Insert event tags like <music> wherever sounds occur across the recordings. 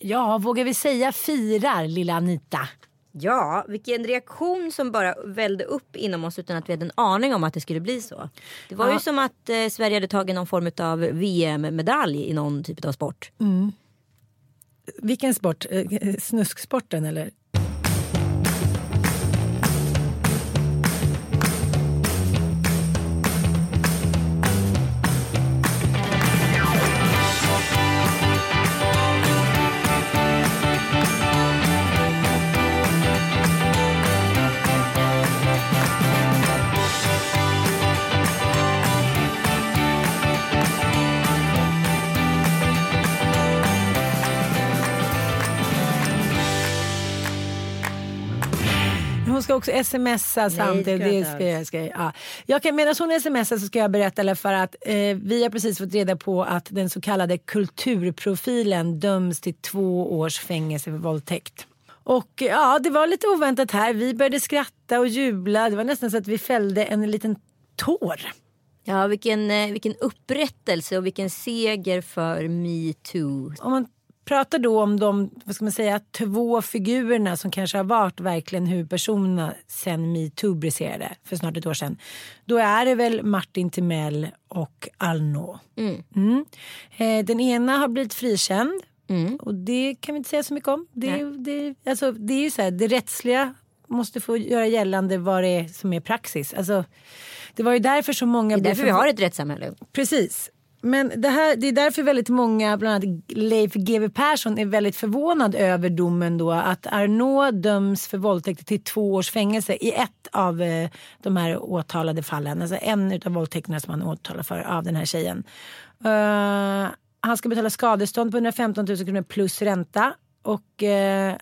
ja vågar vi säga firar lilla Anita. Ja, vilken reaktion som bara välde upp inom oss utan att vi hade en aning om att det skulle bli så. Det var Ja. ju som att eh, Sverige hade tagit någon form av VM-medalj i någon typ av sport. Vilken sport? Eh, Snusksporten eller? Ska också smsa samtidigt. ska jag ska jag, ja. jag kan, medan hon smsar så ska jag berätta för att eh, vi har precis fått reda på att den så kallade kulturprofilen döms till två års fängelse för våldtäkt. Och ja, det var lite oväntat här. Vi började skratta och jubla. Det var nästan så att vi fällde en liten tår. Ja, vilken, eh, vilken upprättelse och vilken seger för metoo. Om man pratar då om de vad ska man säga, två figurerna som kanske har varit verkligen huvudpersonerna sen metoo briserade för snart ett år sedan. Då är det väl Martin Timell och Alno. Mm. Eh, den ena har blivit frikänd och det kan vi inte säga så mycket om. Det, det, alltså, det är ju så här, det rättsliga måste få göra gällande vad det är som är praxis. Alltså, det var ju därför så många Det är därför vi har ett rättssamhälle. Precis. Men det, här, det är därför väldigt många, bland annat Leif GW Persson, är väldigt förvånad över domen då att Arnaud döms för våldtäkt till två års fängelse i ett av eh, de här åtalade fallen. Alltså en av våldtäkterna som han åtalar för av den här tjejen. Uh, han ska betala skadestånd på 115 000 kronor plus ränta. Och eh,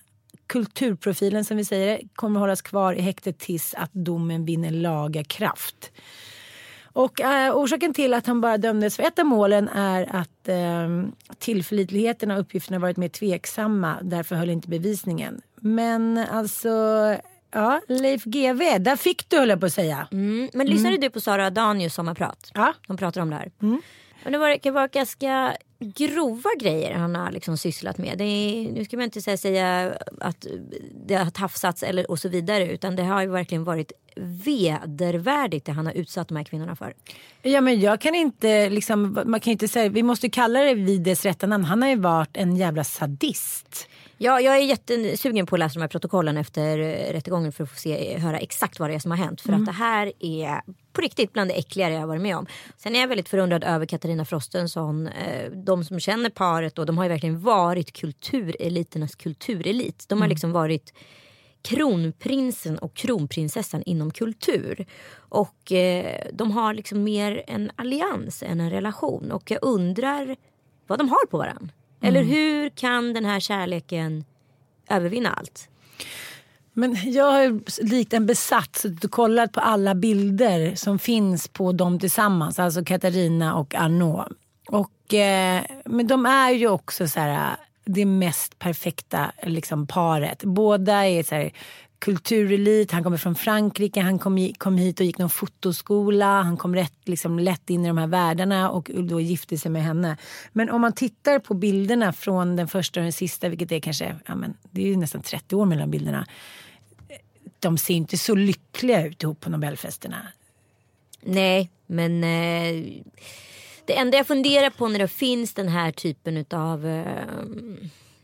kulturprofilen som vi säger kommer hållas kvar i häktet tills att domen vinner laga kraft. Och eh, orsaken till att han bara dömdes för ett av målen är att eh, tillförlitligheten av uppgifterna varit mer tveksamma. Därför höll inte bevisningen. Men alltså, ja, Leif GW, där fick du höll jag på att säga. Mm. Men lyssnade du på Sara Danius sommarprat? Ja. De pratar om det här. Men det verkar vara ganska grova grejer han har liksom sysslat med. Är, nu ska man inte säga, säga att det har tafsats eller och så vidare utan det har ju verkligen varit vedervärdigt det han har utsatt de här kvinnorna för. Ja men jag kan inte liksom, man kan inte säga, vi måste kalla det vid dess rätta namn. Han har ju varit en jävla sadist. Ja, jag är jättesugen på att läsa de här protokollen efter rättegången för att få se, höra exakt vad det är som har hänt. För att det här är på riktigt bland det äckligare jag har varit med om. Sen är jag väldigt förundrad över Katarina Frostenson. Eh, de som känner paret och de har ju verkligen varit kultureliternas kulturelit. De har liksom varit kronprinsen och kronprinsessan inom kultur. Och eh, de har liksom mer en allians än en relation. Och jag undrar vad de har på varandra. Eller hur kan den här kärleken övervinna allt? Men jag har likt en besatt suttit och kollat på alla bilder som finns på dem tillsammans. Alltså Katarina och Arnaud. Och, eh, men de är ju också så här, det mest perfekta liksom, paret. Båda är så här, kulturelit, han kommer från Frankrike, han kom, i- kom hit och gick någon fotoskola, han kom rätt, liksom, lätt in i de här världarna och då gifte sig med henne. Men om man tittar på bilderna från den första och den sista, vilket är kanske, ja, men, det är ju nästan 30 år mellan bilderna de ser inte så lyckliga ut ihop på Nobelfesterna. Nej, men eh, det enda jag funderar på när det finns den här typen av eh,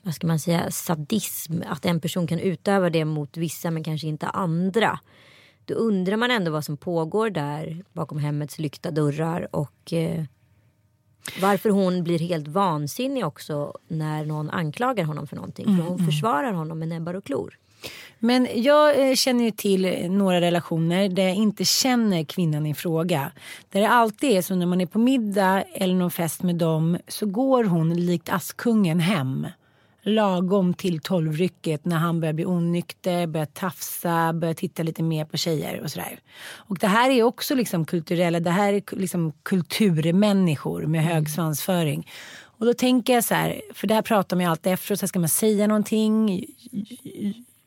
vad ska man säga, sadism. Att en person kan utöva det mot vissa men kanske inte andra. Då undrar man ändå vad som pågår där bakom hemmets lyckta dörrar. Och eh, varför hon blir helt vansinnig också när någon anklagar honom för någonting. För hon försvarar honom med näbbar och klor. Men jag eh, känner ju till några relationer där jag inte känner kvinnan i fråga. Där det alltid är så när man är på middag eller någon fest med dem så går hon likt Askungen hem. Lagom till tolvrycket när han börjar bli onykter, börjar tafsa, börjar titta lite mer på tjejer och sådär. Och det här är också liksom kulturella, det här är liksom kulturmänniskor med hög svansföring. Och då tänker jag så här, för det här pratar man ju alltid efter och så ska man säga någonting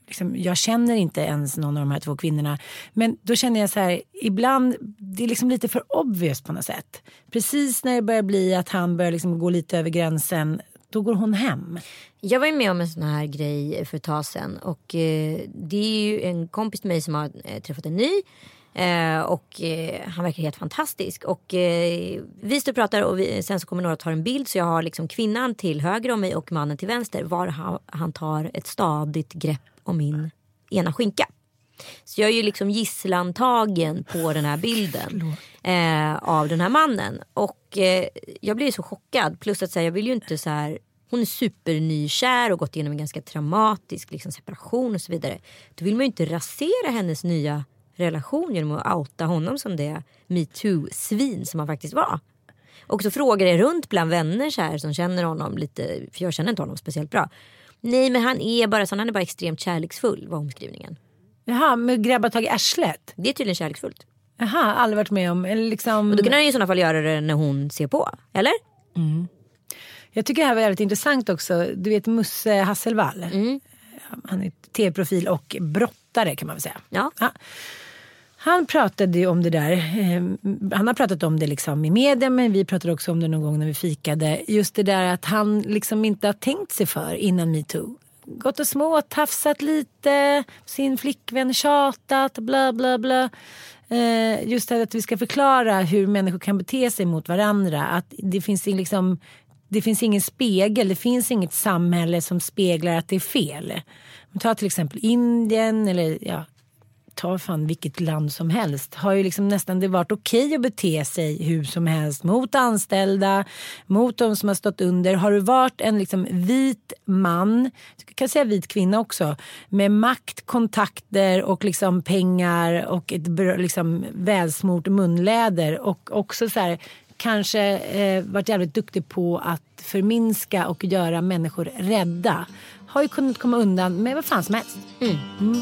liksom, jag känner inte ens någon av de här två kvinnorna. Men då känner jag så här, ibland, det är liksom lite för obvious på något sätt. Precis när det börjar bli att han börjar liksom gå lite över gränsen, då går hon hem. Jag var ju med om en sån här grej för ett tag sedan. Och eh, det är ju en kompis till mig som har eh, träffat en ny. Eh, och eh, han verkar helt fantastisk. Och eh, vi står och pratar och vi, sen så kommer några att ta en bild. Så jag har liksom kvinnan till höger om mig och mannen till vänster. Var han, han tar ett stadigt grepp om min ena skinka. Så jag är ju liksom gisslantagen på den här bilden eh, av den här mannen. Och eh, jag blir så chockad. Plus att så här, jag vill ju inte så här. Hon är supernykär och gått igenom en ganska traumatisk liksom, separation och så vidare. Då vill man ju inte rasera hennes nya relation genom att outa honom som det metoo-svin som han faktiskt var. Och så frågar jag runt bland vänner så här, som känner honom lite, för jag känner inte honom speciellt bra. Nej men han är bara sån, han är bara extremt kärleksfull var omskrivningen. Jaha, med grabbar tag i arslet? Det är tydligen kärleksfullt. Jaha, aldrig varit med om. Eller liksom... Och då kan han i sådana fall göra det när hon ser på. Eller? Jag tycker det här var jävligt intressant också. Du vet Musse Hasselvall. Han är tv-profil och brottare kan man väl säga. Ja. Han pratade ju om det där. eh, Han har pratat om det liksom i media men vi pratade också om det någon gång när vi fikade. Just det där att han liksom inte har tänkt sig för innan metoo. Gått och småtafsat lite, sin flickvän tjatat, bla bla bla. Eh, Just det att vi ska förklara hur människor kan bete sig mot varandra. Att det finns liksom det finns ingen spegel, det finns inget samhälle som speglar att det är fel. Ta till exempel Indien eller ja, ta fan vilket land som helst. Har ju liksom nästan det varit okej att bete sig hur som helst mot anställda, mot de som har stått under. Har du varit en liksom vit man, jag kan säga vit kvinna också, med makt, kontakter och liksom pengar och ett liksom välsmort munläder och också så här kanske eh, varit jävligt duktig på att förminska och göra människor rädda. Har ju kunnat komma undan med vad fan som helst. Mm.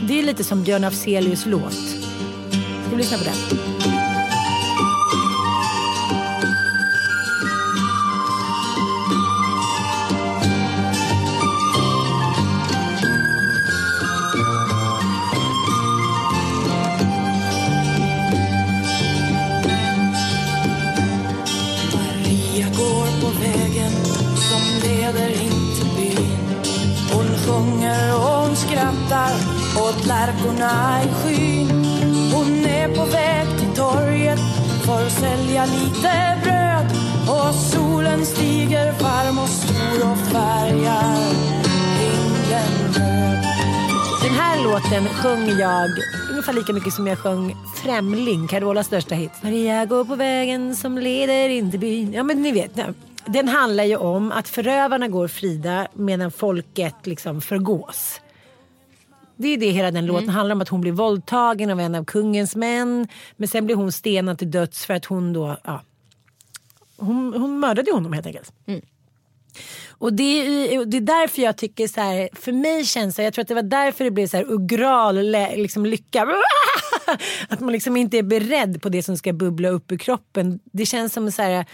Det är lite som Björn Afzelius låt. Ska vi lyssna på den? Maria går på vägen som leder in till byn. Hon sjunger och hon skrattar åt lärkorna i skyn. Hon är på väg till torget för att sälja lite bröd. Och solen stiger varm och stor och färgar himlen röd. Den här låten sjöng jag ungefär lika mycket som jag sjöng Främling, Carolas största hit. Maria går på vägen som leder in till byn. Ja men ni vet. ja. Den handlar ju om att förövarna går frida medan folket liksom förgås. Det är det hela den låten handlar om. Att hon blir våldtagen av en av kungens män. Men sen blir hon stenad till döds för att hon då, ja. Hon, hon mördade honom helt enkelt. Och det är, det är därför jag tycker så här, för mig känns det, jag tror att det var därför det blev så här ugral liksom lycka. <laughs> Att man liksom inte är beredd på det som ska bubbla upp ur kroppen. Det känns som så här,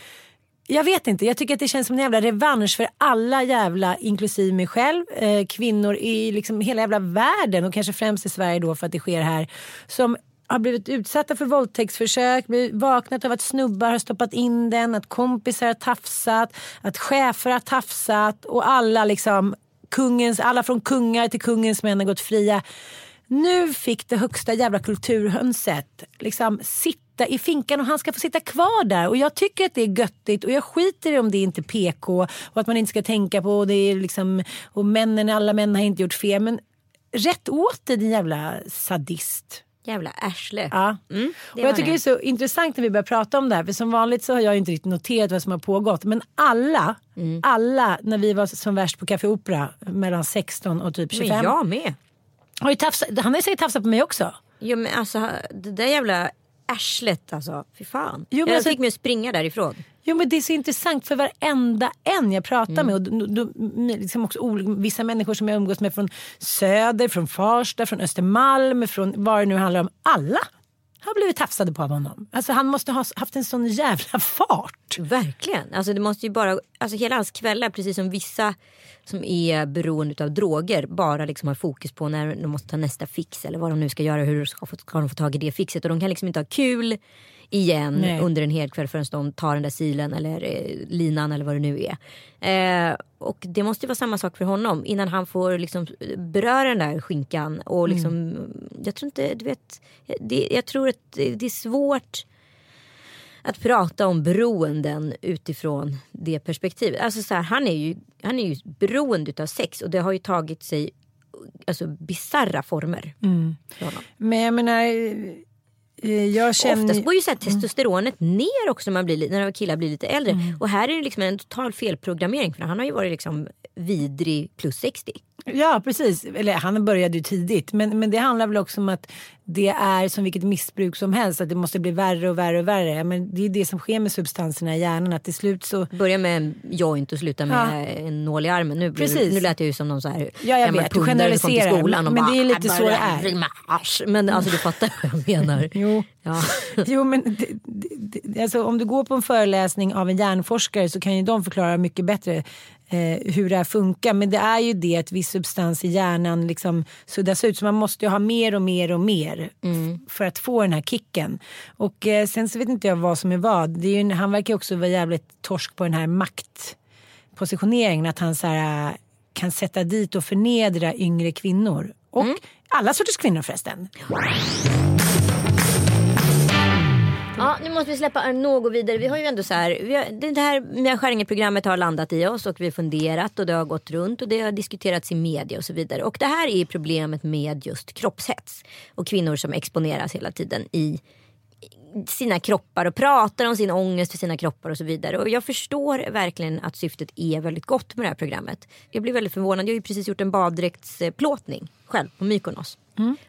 jag vet inte, jag tycker att det känns som en jävla revansch för alla jävla, inklusive mig själv, eh, kvinnor i liksom hela jävla världen och kanske främst i Sverige då för att det sker här. Som har blivit utsatta för våldtäktsförsök, blivit vaknat av att snubbar har stoppat in den, att kompisar har tafsat, att chefer har tafsat och alla liksom kungens, alla från kungar till kungens män har gått fria. Nu fick det högsta jävla kulturhönset liksom sitta i finkan och han ska få sitta kvar där. Och jag tycker att det är göttigt och jag skiter i om det inte är PK och att man inte ska tänka på och det är liksom och männen, alla män har inte gjort fel. Men rätt åt dig din jävla sadist. Jävla arsle. Ja. Mm, och det jag tycker det är så intressant när vi börjar prata om det här. För som vanligt så har jag inte riktigt noterat vad som har pågått. Men alla, Mm. alla när vi var som värst på Café Opera mellan 16 och typ 25. Men jag med. Har ju tafsat, han har ju säkert tafsat på mig också. Jo men alltså det där jävla arslet alltså. Fy fan. Jo, men jag alltså- fick mig att springa därifrån. Jo men det är så intressant för varenda en jag pratar med och då, då, liksom också vissa människor som jag umgås med från Söder, från Farsta, från Östermalm, från vad det nu handlar om. Alla har blivit tafsade på av honom. Alltså han måste ha haft en sån jävla fart. Verkligen. Alltså det måste ju bara, alltså hela hans kvällar precis som vissa som är beroende av droger bara liksom har fokus på när de måste ta nästa fix eller vad de nu ska göra, hur ska, få, ska de få tag i det fixet och de kan liksom inte ha kul igen Nej. under en hel kväll förrän de tar den där silen eller eh, linan eller vad det nu är. Eh, och det måste ju vara samma sak för honom innan han får liksom beröra den där skinkan och liksom, jag tror inte, du vet, det, jag tror att det är svårt att prata om beroenden utifrån det perspektivet. Alltså så här, han, är ju, han är ju beroende av sex och det har ju tagit sig alltså, bisarra former. honom. Men jag menar, eh, jag känner... Oftast går ju så här testosteronet ner också när, man blir, li- när killar blir lite äldre. Och här är det liksom en total felprogrammering för han har ju varit liksom vidrig plus 60. Ja precis, eller han började ju tidigt. Men, men det handlar väl också om att det är som vilket missbruk som helst. Att det måste bli värre och värre och värre. Men det är det som sker med substanserna i hjärnan. Att till slut så Börja med en joint och sluta med en nål i armen. Nu, Precis. nu lät jag ju som någon så här Ja, jag vet, du kom till generaliserar. skolan och Men bara, det är lite "Jag så det är." rimma ars." Men alltså du fattar vad jag menar. <laughs> Jo. Ja. <laughs> Jo men det, det, alltså, om du går på en föreläsning av en hjärnforskare så kan ju de förklara mycket bättre eh, hur det här funkar. Men det är ju det att viss substans i hjärnan liksom suddas ut. Så man måste ju ha mer och mer och mer f- för att få den här kicken. Och eh, sen så vet inte jag vad som är vad. Det är ju, han verkar också vara jävligt torsk på den här maktpositioneringen. Att han så här, kan sätta dit och förnedra yngre kvinnor. Och alla sorters kvinnor förresten. Ja, nu måste vi släppa Arnaud gå vidare. Vi har ju ändå så här, vi har, det här Mia Skäringer-programmet har landat i oss och vi har funderat och det har gått runt och det har diskuterats i media och så vidare. Och det här är problemet med just kroppshets och kvinnor som exponeras hela tiden i sina kroppar och pratar om sin ångest för sina kroppar och så vidare. Och jag förstår verkligen att syftet är väldigt gott med det här programmet. Jag blev väldigt förvånad. Jag har ju precis gjort en baddräktsplåtning själv på Mykonos.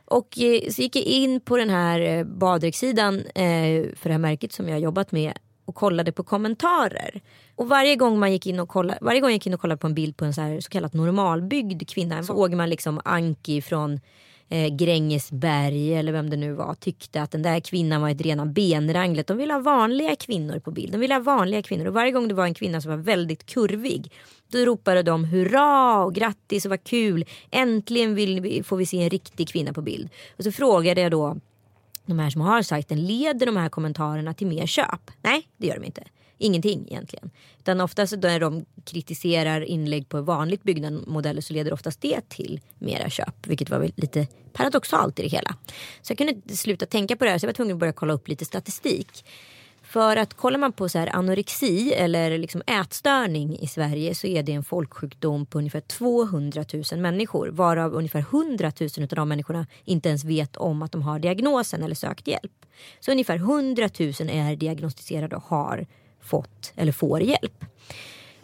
Och eh, så gick jag in på den här eh, baddräktssidan eh, för det här märket som jag har jobbat med och kollade på kommentarer. Och varje gång man gick in och kollade, varje gång jag gick in och kollade på en bild på en så, här, så kallat normalbyggd kvinna såg man liksom Anki från eh, Grängesberg eller vem det nu var tyckte att den där kvinnan var ett rena benranglet. De ville ha vanliga kvinnor på bild. De ville ha vanliga kvinnor. Och varje gång det var en kvinna som var väldigt kurvig då ropade de hurra och grattis och vad kul. Äntligen vill vi, får vi se en riktig kvinna på bild. Och så frågade jag då de här som har sajten, leder de här kommentarerna till mer köp? Nej, det gör de inte. Ingenting egentligen. Utan oftast när de kritiserar inlägg på vanligt byggda modeller så leder oftast det till mera köp. Vilket var väl lite paradoxalt i det hela. Så jag kunde inte sluta tänka på det här så jag var tvungen att börja kolla upp lite statistik. För att kollar man på så här anorexi eller liksom ätstörning i Sverige så är det en folksjukdom på ungefär 200 000 människor. Varav ungefär 100 000 av de människorna inte ens vet om att de har diagnosen eller sökt hjälp. Så ungefär 100 000 är diagnostiserade och har fått eller får hjälp.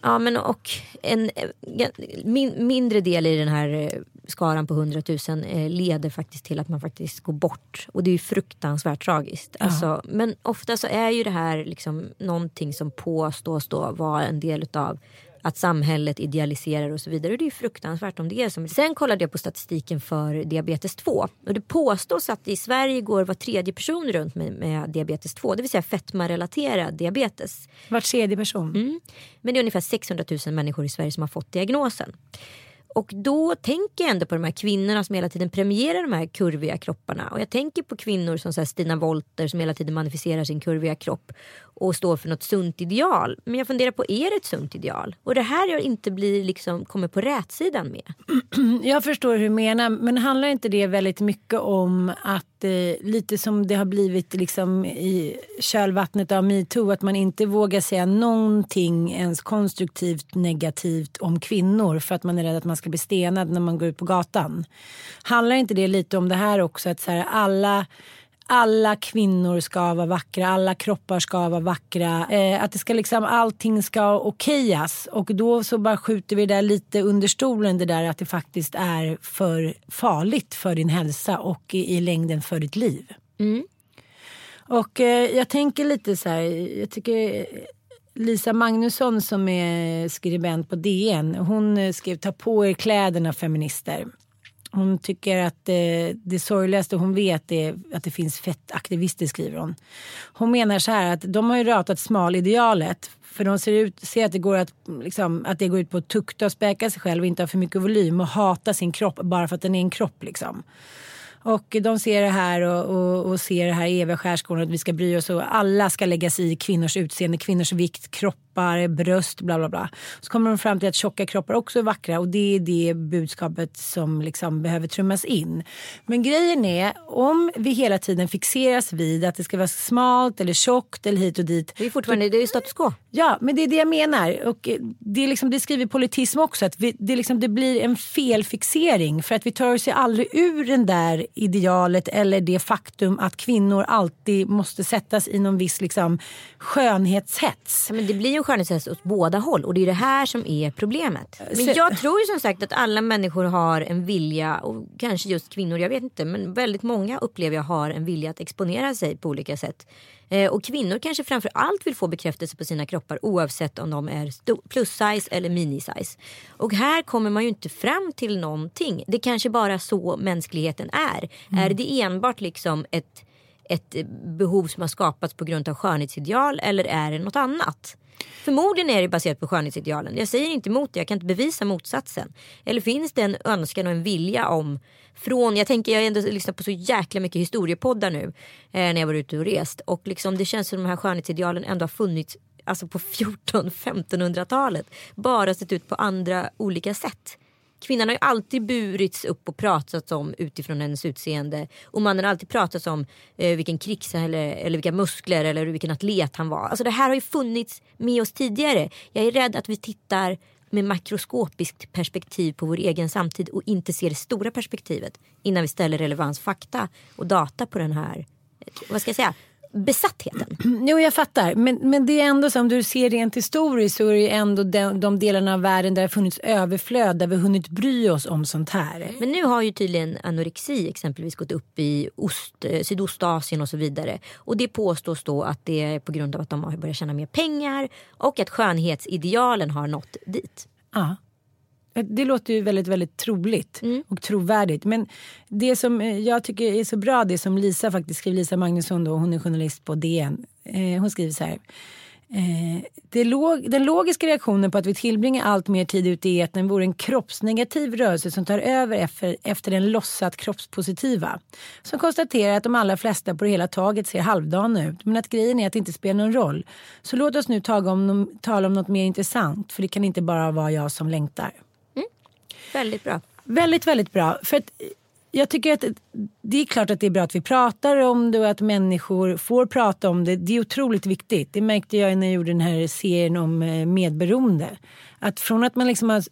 Ja men och en eh, min, mindre del i den här eh, skaran på 100 000 eh, leder faktiskt till att man faktiskt går bort. Och det är ju fruktansvärt tragiskt. Alltså, men ofta så är ju det här liksom någonting som påstås då vara en del utav att samhället idealiserar och så vidare. Och det är fruktansvärt om det är så. Sen kollade jag på statistiken för diabetes 2. Och det påstås att i Sverige går var tredje person runt med, med diabetes 2. Det vill säga fetmarelaterad diabetes. Var tredje person. Mm. Men det är ungefär 600 000 människor i Sverige som har fått diagnosen och då tänker jag ändå på de här kvinnorna som hela tiden premierar de här kurviga kropparna. Och jag tänker på kvinnor som så här Stina Wolter som hela tiden manifesterar sin kurviga kropp och står för något sunt ideal. Men jag funderar på, är det ett sunt ideal? Och det här jag inte blir liksom, kommer på rätsidan med. <clears throat> Jag förstår hur du menar, men handlar inte det väldigt mycket om att eh, lite som det har blivit liksom i kölvattnet av metoo, att man inte vågar säga någonting ens konstruktivt negativt om kvinnor för att man är rädd att man ska bli stenad när man går ut på gatan. Handlar inte det lite om det här också, att så här, alla alla kvinnor ska vara vackra, alla kroppar ska vara vackra. Eh, att det ska liksom, allting ska okejas. Och då så bara skjuter vi det där lite under stolen det där att det faktiskt är för farligt för din hälsa och i, i längden för ditt liv. Mm. Och eh, jag tänker lite så här, jag tycker Lisa Magnusson som är skribent på DN, hon eh, skrev ta på er kläderna feminister. Hon tycker att det, det sorgligaste hon vet är att det finns fettaktivister skriver hon. Hon menar så här att de har ju ratat smalidealet för de ser, ut, ser att, det går att, liksom, att det går ut på att tukta och späka sig själv och inte ha för mycket volym och hata sin kropp bara för att den är en kropp. Liksom. Och de ser det här och, och, och ser det här i eviga skärskålen att vi ska bry oss och alla ska lägga sig i kvinnors utseende, kvinnors vikt, kroppar, bröst, bla bla bla. Så kommer de fram till att tjocka kroppar också är vackra och det är det budskapet som liksom behöver trummas in. Men grejen är, om vi hela tiden fixeras vid att det ska vara smalt eller tjockt eller hit och dit. Det är fortfarande det är status quo. Ja, men det är det jag menar. Och det, är liksom, det skriver politism också. Att vi, det, liksom, det blir en felfixering för att vi tar oss aldrig ur den där idealet eller det faktum att kvinnor alltid måste sättas i någon viss liksom, skönhetshets. Ja, men det blir ju en skönhetshets åt båda håll och det är det här som är problemet. Men jag tror ju som sagt att alla människor har en vilja och kanske just kvinnor, jag vet inte, men väldigt många upplever jag har en vilja att exponera sig på olika sätt. Eh, och kvinnor kanske framför allt vill få bekräftelse på sina kroppar oavsett om de är plus size eller mini size. Och här kommer man ju inte fram till någonting. Det kanske bara så mänskligheten är. Mm. Är det enbart liksom ett, ett behov som har skapats på grund av skönhetsideal eller är det något annat? Förmodligen är det baserat på skönhetsidealen. Jag säger inte emot det, jag kan inte bevisa motsatsen. Eller finns det en önskan och en vilja om från, jag tänker jag har ändå lyssnat på så jäkla mycket historiepoddar nu eh, när jag var ute och rest och liksom det känns som de här skönhetsidealen ändå har funnits alltså på <laughs> 14-1500-talet. Bara sett ut på andra olika sätt. Kvinnan har ju alltid burits upp och pratats om utifrån hennes utseende. Och mannen har alltid pratats om eh, vilken krigs eller, eller vilka muskler eller vilken atlet han var. Alltså det här har ju funnits med oss tidigare. Jag är rädd att vi tittar med makroskopiskt perspektiv på vår egen samtid och inte ser det stora perspektivet innan vi ställer relevans, fakta och data på den här, eh, vad ska jag säga, besattheten. Jo, jag fattar. Men, men det är ändå så om du ser rent historiskt så är det ändå de, de delarna av världen där det funnits överflöd, där vi hunnit bry oss om sånt här. Men nu har ju tydligen anorexi exempelvis gått upp i Ost, eh, Sydostasien och så vidare. Och det påstås då att det är på grund av att de har börjat tjäna mer pengar och att skönhetsidealen har nått dit. Ja. Det låter ju väldigt, väldigt troligt Mm. och trovärdigt. Men det som eh, jag tycker är så bra, det som Lisa faktiskt skriver, Lisa Magnusson då, hon är journalist på DN. Eh, hon skriver så här. Eh, det log, den logiska reaktionen på att vi tillbringar allt mer tid ute i etern vore en kroppsnegativ rörelse som tar över efter, efter den låtsat kroppspositiva. Som konstaterar att de allra flesta på det hela taget ser halvdana ut men att grejen är att det inte spelar någon roll. Så låt oss nu om, tala om något mer intressant för det kan inte bara vara jag som längtar. Väldigt bra. Väldigt, väldigt bra. För att jag tycker att det är klart att det är bra att vi pratar om det och att människor får prata om det. Det är otroligt viktigt. Det märkte jag när jag gjorde den här serien om eh, medberoende. Att från att man liksom har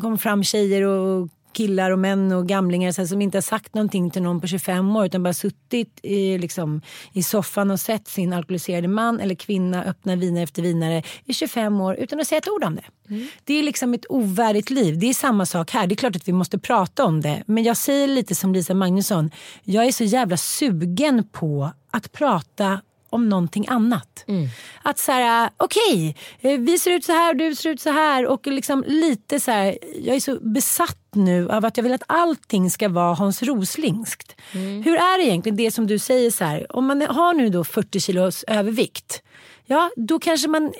kom fram tjejer och killar och män och gamlingar så här, som inte har sagt någonting till någon på 25 år utan bara suttit i, liksom, i soffan och sett sin alkoholiserade man eller kvinna öppna viner efter vinare i 25 år utan att säga ett ord om det. Mm. Det är liksom ett ovärdigt liv. Det är samma sak här. Det är klart att vi måste prata om det. Men jag säger lite som Lisa Magnusson. Jag är så jävla sugen på att prata om någonting annat. Att så här, okej, okay, vi ser ut så här och du ser ut så här. Och liksom lite så här, jag är så besatt nu av att jag vill att allting ska vara Hans Roslingskt. Mm. Hur är det egentligen det som du säger så här, om man har nu då 40 kilos övervikt. Ja, då kanske man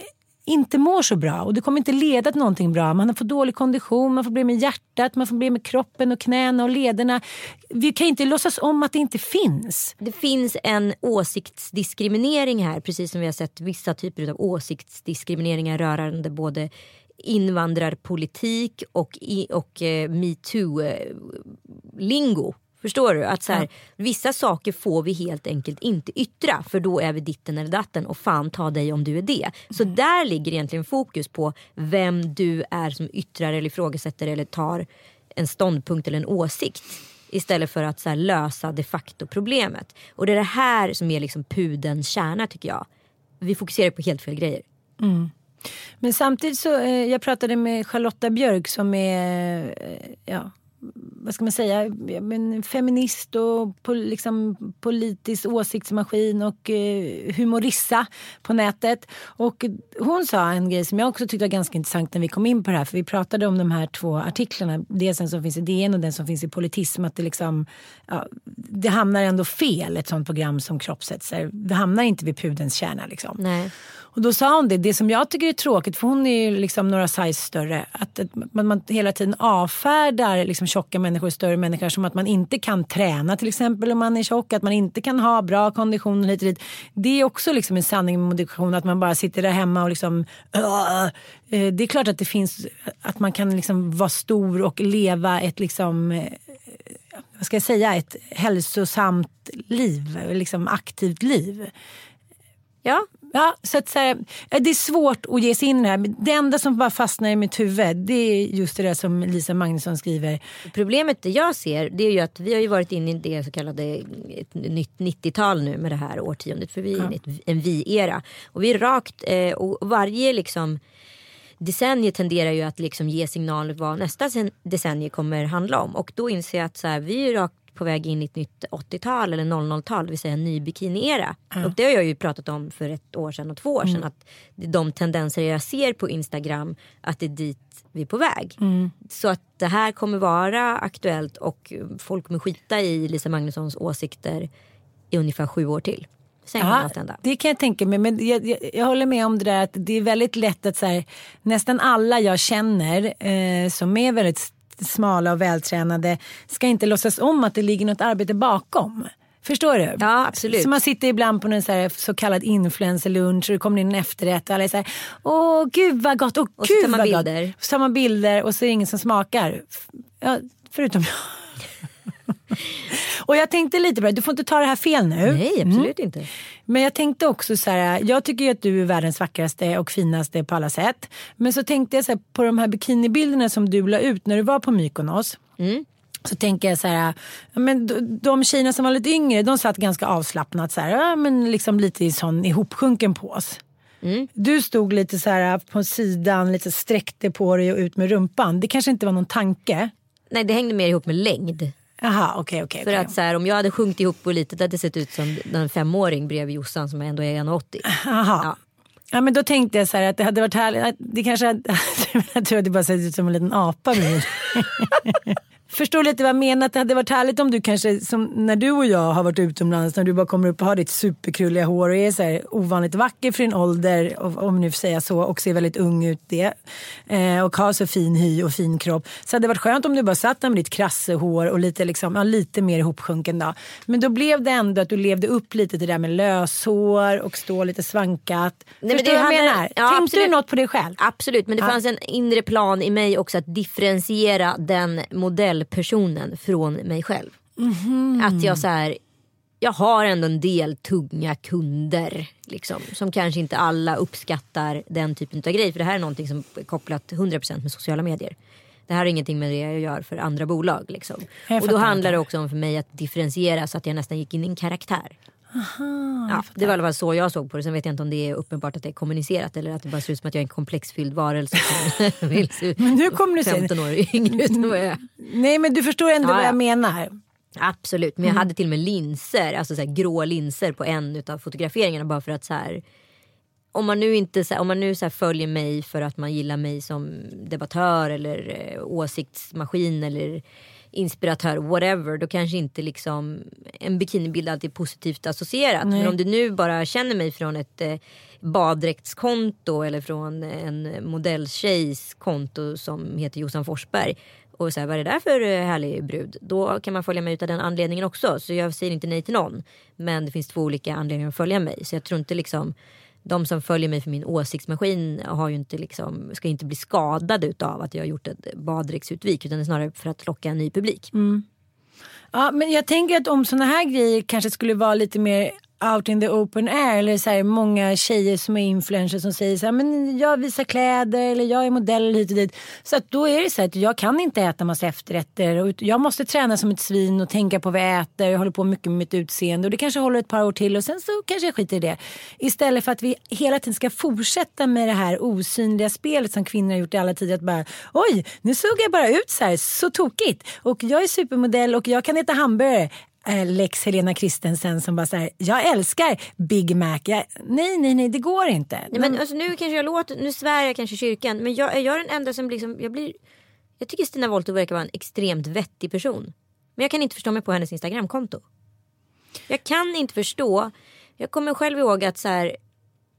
inte mår så bra och det kommer inte leda till någonting bra. Man får dålig kondition, man får problem med hjärtat, man får problem med kroppen och knäna och lederna. Vi kan inte låtsas om att det inte finns. Det finns en åsiktsdiskriminering här precis som vi har sett vissa typer av åsiktsdiskrimineringar rörande både invandrarpolitik och, och eh, metoo-lingo. Förstår du? Att så här, Vissa saker får vi helt enkelt inte yttra för då är vi ditten eller datten och fan ta dig om du är det. Så där ligger egentligen fokus på vem du är som yttrar eller ifrågasätter eller tar en ståndpunkt eller en åsikt. Istället för att så här, lösa de facto problemet. Och det är det här som är liksom pudens kärna tycker jag. Vi fokuserar på helt fel grejer. Men samtidigt så, eh, jag pratade med Charlotta Björk som är, eh, ja, vad ska man säga, men feminist och pol, liksom, politisk åsiktsmaskin och eh, humorissa på nätet. Och hon sa en grej som jag också tyckte var ganska intressant när vi kom in på det här. För vi pratade om de här två artiklarna. Dels den som finns i DN och den som finns i Politism. Att det, liksom, ja, det hamnar ändå fel ett sånt program som Kroppshetser. Det hamnar inte vid pudens kärna. Liksom. Nej. Och då sa hon det, det som jag tycker är tråkigt, för hon är ju liksom några size större, att man, man hela tiden avfärdar liksom tjocka människor, större människor som att man inte kan träna till exempel om man är tjock, att man inte kan ha bra kondition hit och dit. Det är också liksom en sanning med modifikation, att man bara sitter där hemma och liksom uh, Det är klart att det finns, att man kan liksom vara stor och leva ett liksom eh, vad ska jag säga, ett hälsosamt liv, liksom aktivt liv. Ja, Ja, så att så här, ja, det är svårt att ge sig in i det här. Det enda som bara fastnar i mitt huvud det är just det där som Lisa Magnusson skriver. Problemet det jag ser det är ju att vi har ju varit inne i det så kallade ett nytt 90-tal nu med det här årtiondet. För vi är inne i en vi-era. Och vi är rakt eh, och varje liksom decennier tenderar ju att liksom ge signaler vad nästa decennium kommer handla om. Och då inser jag att så här, vi är rakt på väg in i ett nytt 80-tal eller 00-tal, det vill säga en ny bikini-era. Och det har jag ju pratat om för ett år sedan och två år sedan. Att de tendenser jag ser på Instagram, att det är dit vi är på väg. Så att det här kommer vara aktuellt och folk kommer skita i Lisa Magnussons åsikter i ungefär sju år till. Ja, det kan jag tänka mig. Men jag, jag, jag håller med om det där att det är väldigt lätt att så här, nästan alla jag känner eh, som är väldigt smala och vältränade ska inte låtsas om att det ligger något arbete bakom. Förstår du? Ja, absolut. Så man sitter ibland på en så, så kallad influencerlunch och det kommer in en efterrätt och alla är så här, åh gud vad gott, åh Och så gud tar man vad bilder. gott. Så tar man bilder och så är det ingen som smakar. Ja, förutom jag. <laughs> och jag tänkte lite på det, du får inte ta det här fel nu. Nej, absolut inte. Men jag tänkte också så här, jag tycker ju att du är världens vackraste och finaste på alla sätt. Men så tänkte jag så här, på de här bikinibilderna som du la ut när du var på Mykonos. Så tänker jag så här, men de, tjejerna som var lite yngre de satt ganska avslappnat så här, men liksom lite i sån ihopsjunken pås. Du stod lite så här på sidan, lite sträckte på dig och ut med rumpan. Det kanske inte var någon tanke. Nej, det hängde mer ihop med längd. Jaha, okej, okej. För okej. att så här, om jag hade sjunkit ihop på lite, det hade sett ut som en femåring bredvid Jossan som ändå är 1,80. Jaha. Ja. Ja. men då tänkte jag så här att det hade varit härligt. Det kanske hade, <laughs> att det bara sett ut som en liten apa. Förstår lite vad jag menar? Att det hade varit härligt om du kanske, som när du och jag har varit utomlands, när du bara kommer upp och har ditt superkrulliga hår och är så här ovanligt vacker för din ålder, om nu får säga så, och ser väldigt ung ut det. Eh, och har så fin hy och fin kropp. Så hade det varit skönt om du bara satt där med ditt krassehår och lite, liksom, ja, lite mer ihopsjunken då. Men då blev det ändå att du levde upp lite till det där med löshår och stå lite svankat. men Förstår du vad jag menar? Ja, Tänkte absolut. du något på det själv? Absolut, men det fanns en inre plan i mig också att differentiera den modellpersonen från mig själv. Att jag så här, jag har ändå en del tunga kunder liksom, som kanske inte alla uppskattar den typen av grej. För det här är någonting som är kopplat 100% med sociala medier. Det här är ingenting med det jag gör för andra bolag. Liksom. Och då handlar det också om för mig att differentiera så att jag nästan gick in i en karaktär. Ja, det var i alla fall så jag såg på det. Sen vet jag inte om det är uppenbart att det är kommunicerat eller att det bara ser ut som att jag är en komplexfylld varelse som <laughs> vill se Men nu kommunicerar- 15 år yngre ut än vad jag är. Nej men du förstår ändå Ja, vad ja. jag menar. Absolut, men jag hade till och med linser, alltså så här, grå linser på en av fotograferingarna bara för att så här. Om man nu inte om man nu så följer mig för att man gillar mig som debattör eller eh, åsiktsmaskin eller inspiratör, whatever, då kanske inte liksom en bikinibild alltid är positivt associerat. Men om du nu bara känner mig från ett eh, baddräktskonto eller från en modelltjejs konto som heter Jossan Forsberg och så här, vad är det där för eh, härlig brud? Då kan man följa mig ut av den anledningen också. Så jag säger inte nej till någon. Men det finns två olika anledningar att följa mig. Så jag tror inte liksom de som följer mig för min åsiktsmaskin har ju inte liksom, ska inte bli skadade av att jag har gjort ett baddräktsutvik utan det är snarare för att locka en ny publik. Mm. Ja, men jag tänker att om såna här grejer kanske skulle vara lite mer out in the open air eller så här, många tjejer som är influencers som säger så här, men jag visar kläder eller jag är modell hit och dit. Så att då är det så här, att jag kan inte äta massa efterrätter och jag måste träna som ett svin och tänka på vad jag äter. Jag håller på mycket med mitt utseende och det kanske håller ett par år till och sen så kanske jag skiter i det. Istället för att vi hela tiden ska fortsätta med det här osynliga spelet som kvinnor har gjort i alla tider. Att bara, oj, nu såg jag bara ut så här, så tokigt. Och jag är supermodell och jag kan äta hamburgare Lex Helena Christensen som bara säger jag älskar Big Mac. Jag, nej, nej, nej, det går inte. Nej, men alltså, nu kanske jag låter, nu svär jag kanske kyrkan men jag är jag den enda som liksom, jag blir Jag tycker Stina Wollter verkar vara en extremt vettig person. Men jag kan inte förstå mig på hennes Instagramkonto. Jag kan inte förstå. Jag kommer själv ihåg att så här,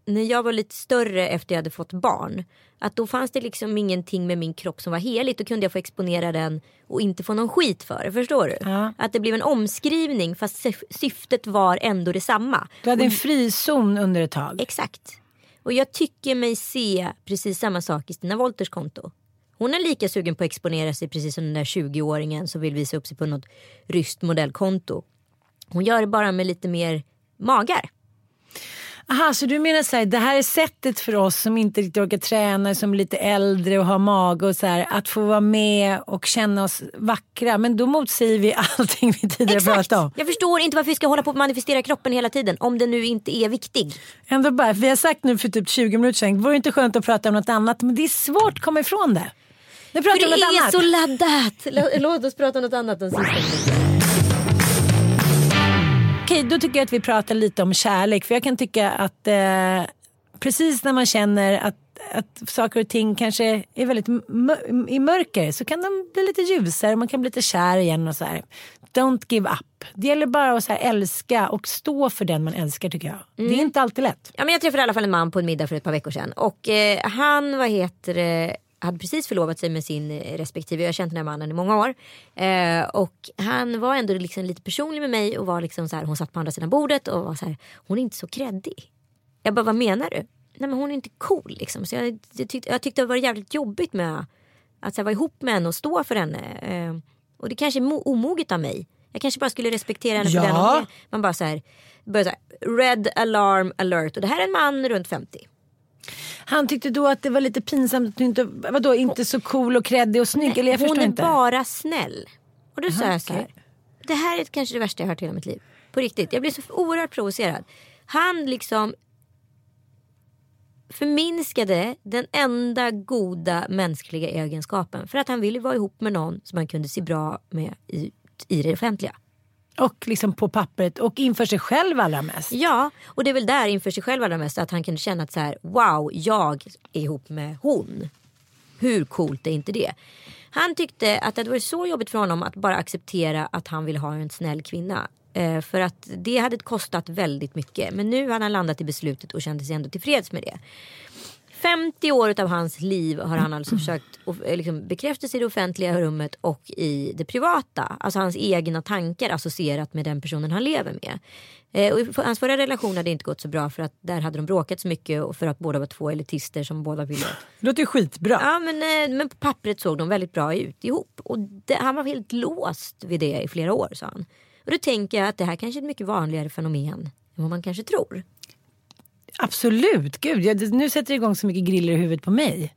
när jag var lite större efter jag hade fått barn. Att då fanns det liksom ingenting med min kropp som var heligt. Då kunde jag få exponera den och inte få någon skit för det. Förstår du? Ja. Att det blev en omskrivning fast syf- syftet var ändå detsamma. Du hade en frizon under ett tag. Exakt. Och jag tycker mig se precis samma sak i Stina Wolters konto. Hon är lika sugen på att exponera sig precis som den där 20-åringen som vill visa upp sig på något ryskt modellkonto. Hon gör det bara med lite mer magar. Aha, så du menar så här, det här är sättet för oss som inte riktigt orkar träna, som är lite äldre och har mage och så här, att få vara med och känna oss vackra. Men då motsäger vi <laughs> allting vi tidigare Exakt. pratade om. Jag förstår inte varför vi ska hålla på att manifestera kroppen hela tiden om den nu inte är viktig. Ändå bara, vi har sagt nu för typ 20 minuter sedan, vore det inte skönt att prata om något annat? Men det är svårt att komma ifrån det. Nu pratar För vi om det något är annat. så laddat. Lå- Låt oss prata om något annat den sista minuten. Okej, då tycker jag att vi pratar lite om kärlek. För jag kan tycka att eh, precis när man känner att, att saker och ting kanske är väldigt i mörker så kan de bli lite ljusare. Man kan bli lite kär igen och så här. Don't give up. Det gäller bara att så älska och stå för den man älskar tycker jag. Det är inte alltid lätt. Ja, men jag träffade i alla fall en man på en middag för ett par veckor sedan. Och eh, han vad heter det, hade precis förlovat sig med sin eh, respektive. Jag har känt den här mannen i många år. Eh, och han var ändå liksom lite personlig med mig och var liksom så här, hon satt på andra sidan bordet och var så här, hon är inte så kreddig. Jag bara, vad menar du? Nej men hon är inte cool liksom. Så jag, jag, tyckte, jag tyckte det var jävligt jobbigt med att här, vara ihop med henne och stå för henne. Eh, och det kanske är mo- omoget av mig. Jag kanske bara skulle respektera henne Ja. för den hon är. Man bara så här, börjar så här, red alarm alert. Och det här är en man runt 50. Han tyckte då att det var lite pinsamt att du inte, vadå, inte så cool och kreddig och snygg. Eller jag hon förstår är inte. bara snäll. Och då sa Aha, jag så här. okej. Det här är kanske det värsta jag hört i hela mitt liv. På riktigt. Jag blev så oerhört provocerad. Han liksom förminskade den enda goda mänskliga egenskapen. För att han ville vara ihop med någon som han kunde se bra med i, i det offentliga. Och liksom på pappret och inför sig själv allra mest. Ja, och det är väl där inför sig själv allra mest att han kunde känna att så här, wow, jag är ihop med hon. Hur coolt är inte det? Han tyckte att det hade varit så jobbigt för honom att bara acceptera att han vill ha en snäll kvinna. Eh, för att det hade kostat väldigt mycket. Men nu hade han landat i beslutet och kände sig ändå tillfreds med det. 50 år av hans liv har han alltså försökt eh, liksom, bekräfta sig i det offentliga rummet och i det privata. Alltså hans egna tankar associerat med den personen han lever med. Eh, och i hans förra relation hade inte gått så bra för att där hade de bråkat så mycket och för att båda var två elitister som båda ville. Det låter skitbra. Ja men, eh, men på pappret såg de väldigt bra ut ihop. Och det, han var helt låst vid det i flera år sa han. Och då tänker jag att det här kanske är ett mycket vanligare fenomen än vad man kanske tror. Absolut, gud. Jag, nu sätter det igång så mycket griller i huvudet på mig.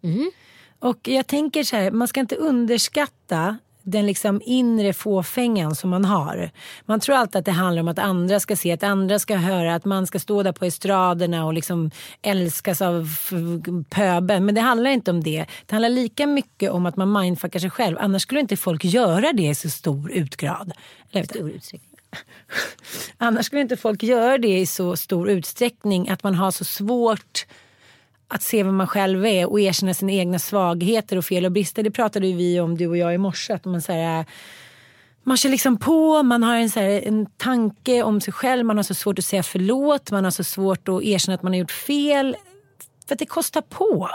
Och jag tänker så här, man ska inte underskatta den liksom inre fåfängan som man har. Man tror alltid att det handlar om att andra ska se, att andra ska höra, att man ska stå där på estraderna och liksom älskas av pöbeln. Men det handlar inte om det. Det handlar lika mycket om att man mindfuckar sig själv. Annars skulle inte folk göra det i så stor utgrad. Stor utsträckning. <laughs> Annars skulle inte folk göra det i så stor utsträckning att man har så svårt att se vem man själv är och erkänna sina egna svagheter och fel och brister. Det pratade ju vi om du och jag i morse. Att man så här, eh, man kör liksom på, man har en, så här, en tanke om sig själv, man har så svårt att säga förlåt, man har så svårt att erkänna att man har gjort fel. För att det kostar på.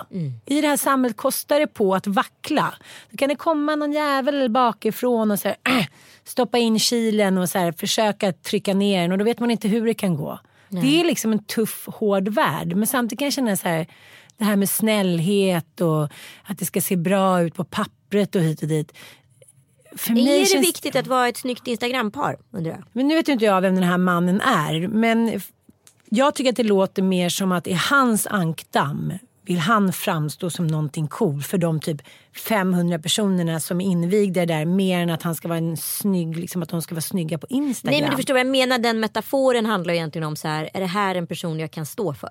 I det här samhället kostar det på att vackla. Då kan det komma någon jävel bakifrån och så här, äh, stoppa in kilen och så här, försöka trycka ner den och då vet man inte hur det kan gå. Det är liksom en tuff, hård värld. Men samtidigt kan jag känna så här, det här med snällhet och att det ska se bra ut på pappret och hit och dit. För Är det känns- viktigt att vara ett snyggt Instagrampar undrar jag? men nu vet ju inte jag vem den här mannen är. Men jag tycker att det låter mer som att i hans ankdamm vill han framstå som någonting cool för de typ 500 personerna som är invigda där mer än att han ska vara en snygg, liksom att de ska vara snygga på Instagram. Nej men du förstår vad jag menar. Den metaforen handlar egentligen om så här. Är det här en person jag kan stå för?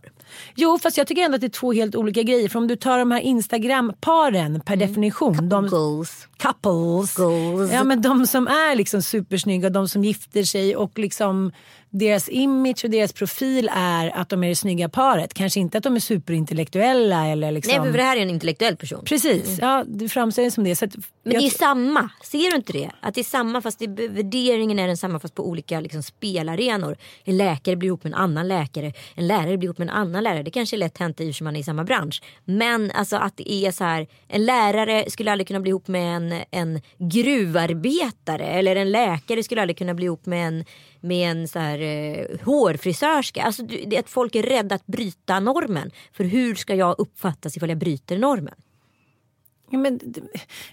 Jo fast jag tycker ändå att det är två helt olika grejer. För om du tar de här Instagram-paren per definition. De, Goals. couples. Goals. Ja men de som är liksom supersnygga, de som gifter sig och liksom deras image och deras profil är att de är det snygga paret. Kanske inte att de är superintellektuella eller liksom. Nej för det här är en intellektuell person. Precis, ja det som det. Så att Men det är samma, ser du inte det? Att det är samma fast det, värderingen är densamma fast på olika liksom, spelarenor. En läkare blir ihop med en annan läkare, en lärare blir ihop med en annan lärare. Det kanske är lätt hänt i och man är i samma bransch. Men alltså att det är så här, en lärare skulle aldrig kunna bli ihop med en, en gruvarbetare eller en läkare skulle aldrig kunna bli ihop med en, med en så här, eh, hårfrisörska. Alltså, det att folk är rädda att bryta normen. För hur ska jag uppfattas ifall jag bryter normen? Ja, men,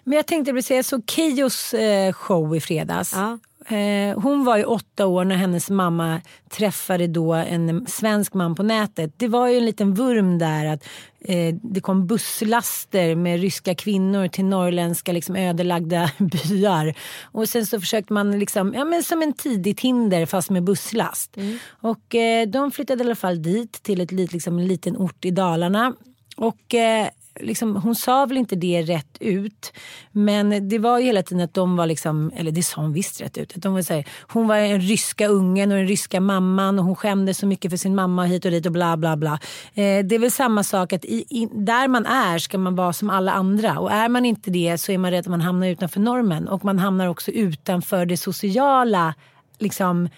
men jag tänkte precis, jag såg Keyyos eh, show i fredags. Ja. Eh, hon var ju åtta år när hennes mamma träffade då en svensk man på nätet. Det var ju en liten vurm där att eh, det kom busslaster med ryska kvinnor till norrländska liksom, ödelagda <laughs> byar. Och sen så försökte man liksom, ja men som en tidig Tinder fast med busslast. Och eh, de flyttade i alla fall dit till ett, lit- liksom, en liten ort i Dalarna. Och eh, liksom, hon sa väl inte det rätt ut. Men det var ju hela tiden att de var liksom, eller det sa hon visst rätt ut. Att de var så här, hon var den ryska ungen och den ryska mamman och hon skämdes så mycket för sin mamma hit och dit och bla bla bla. Eh, det är väl samma sak att i, i, där man är ska man vara som alla andra. Och är man inte det så är man rädd att man hamnar utanför normen. Och man hamnar också utanför det sociala liksom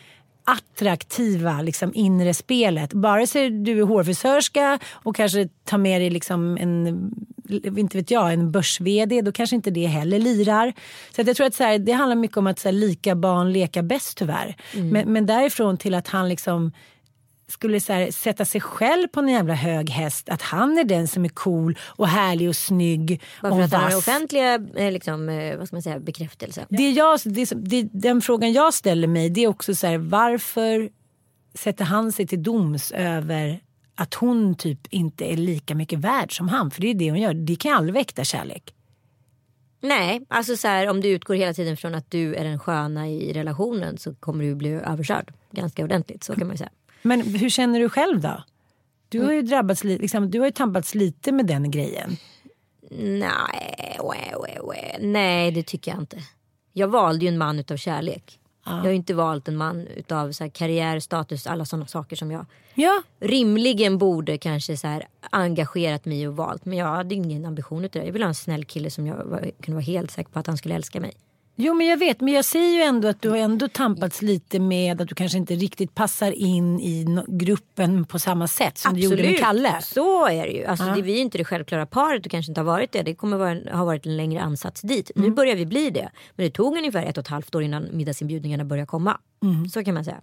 attraktiva liksom, inre spelet. Bara så du är hårfrisörska och kanske tar med dig liksom en, inte vet jag, en börs-vd, då kanske inte det heller lirar. Så jag tror att så här, det handlar mycket om att så här, lika barn leka bäst tyvärr. Men, men därifrån till att han liksom skulle här, sätta sig själv på en jävla hög häst. Att han är den som är cool och härlig och snygg Bara för att han har vass. offentliga eh, liksom, eh, vad ska man säga, bekräftelse. Det jag, det, det, den frågan jag ställer mig det är också så här, varför sätter han sig till doms över att hon typ inte är lika mycket värd som han? För det är det hon gör. Det kan ju aldrig väcka kärlek. Nej, alltså så här, om du utgår hela tiden från att du är den sköna i relationen så kommer du bli överkörd ganska ordentligt. Så kan man säga. Men hur känner du själv då? Du har ju drabbats li- liksom, du har ju tampats lite med den grejen. Nej, nej det tycker jag inte. Jag valde ju en man utav kärlek. Jag har ju inte valt en man utav så här, karriär, status, alla sådana saker som jag Ja, rimligen borde kanske så här, engagerat mig och valt. Men jag hade ingen ambition utav det. Jag ville ha en snäll kille som jag var, kunde vara helt säker på att han skulle älska mig. Jo men jag vet, men jag ser ju ändå att du har ändå tampats lite med att du kanske inte riktigt passar in i gruppen på samma sätt som du gjorde med Kalle. Så är det ju. Alltså, det, vi är inte det självkllara paret och kanske inte har varit det. Det kommer vara ha varit en längre ansats dit. Nu Mm. börjar vi bli det. Men det tog ungefär ett och ett halvt år innan middagsinbjudningarna började komma. Mm. Så kan man säga.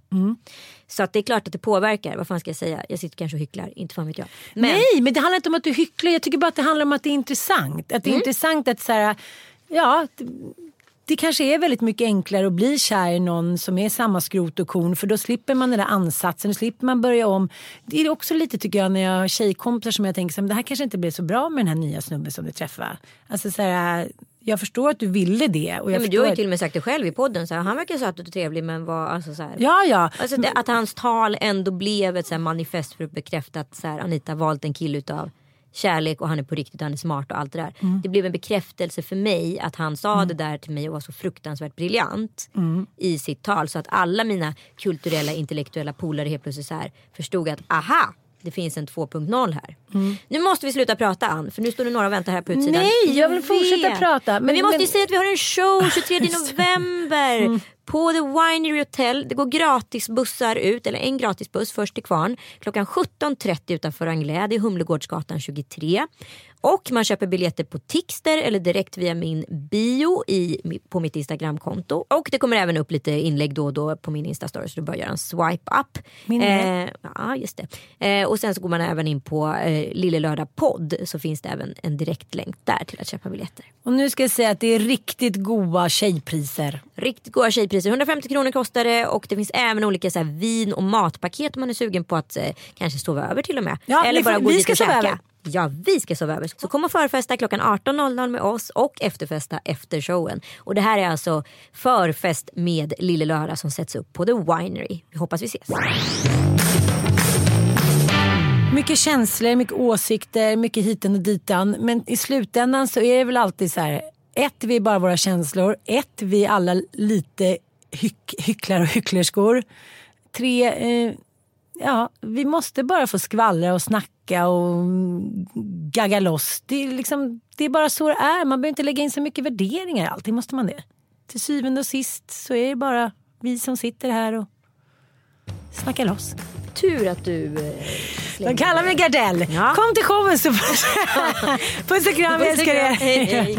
Så att det är klart att det påverkar. Vad fan ska jag säga? Jag sitter kanske och hycklar. Inte fan vet jag. Men, Nej, men det handlar inte om att du hycklar. Jag tycker bara att det handlar om att det är intressant. Att det är intressant att så här, ja, det, det kanske är väldigt mycket enklare att bli kär i någon som är samma skrot och korn. För då slipper man den där ansatsen, då slipper man börja om. Det är också lite tycker jag när jag har tjejkompisar som jag tänker så här, men det här kanske inte blir så bra med den här nya snubben som du träffar. Alltså så här, jag förstår att du ville det. Och jag ja, men du har ju till och med sagt det själv i podden. Så här, han verkar söt och trevlig men var alltså så här. Ja, ja. Alltså det, att hans tal ändå blev ett så manifest för att bekräfta att så Anita valt en kille utav kärlek och han är på riktigt och han är smart och allt det där. Mm. Det blev en bekräftelse för mig att han sa det där till mig och var så fruktansvärt briljant Mm. i sitt tal. Så att alla mina kulturella intellektuella polare helt plötsligt så här förstod att aha, det finns en 2.0 här. Nu måste vi sluta prata Ann, för nu står det några och väntar här på utsidan. Nej, jag vill fortsätta prata, Men, men- vi måste ju men- säga att vi har en show 23 <laughs> november. På The Winery Hotel. Det går gratisbussar ut, eller en gratisbuss först till kvarn. Klockan 17.30 utanför Anglais. Det är Humlegårdsgatan 23. Och man köper biljetter på Tixter eller direkt via min bio i, på mitt Instagramkonto. Och det kommer även upp lite inlägg då och då på min Instastory så du bara göra en swipe up. Min eh, ja, just det. Eh, och sen så går man även in på eh, Lille Lördag podd så finns det även en direktlänk där till att köpa biljetter. Och nu ska jag säga att det är riktigt goda tjejpriser. Riktigt goda tjejpriser. 150 kronor kostar det och det finns även olika så här, vin och matpaket om man är sugen på att eh, kanske sova över till och med. Ja, Eller bara gå vi dit ska och käka. över. Ja, vi ska sova över. Så kom och förfesta klockan 18.00 med oss och efterfesta efter showen. Och det här är alltså förfest med Lille Lördag som sätts upp på The Winery. Vi hoppas vi ses. Mycket känslor, mycket åsikter, mycket hitan och ditan. Men i slutändan så är det väl alltid så här. Ett, vi är bara våra känslor. Ett, vi är alla lite hyck, hycklare och hycklerskor. Tre, eh, ja, vi måste bara få skvallra och snacka och mm, gagga loss. Det är, liksom, det är bara så det är. Man behöver inte lägga in så mycket värderingar i allting. Måste man det? Till syvende och sist så är det bara vi som sitter här och snackar loss. Tur att du... Eh, De kallar mig Gardell. Ja. Kom till showen så <laughs> Puss och kram, jag älskar er. Hej, hej.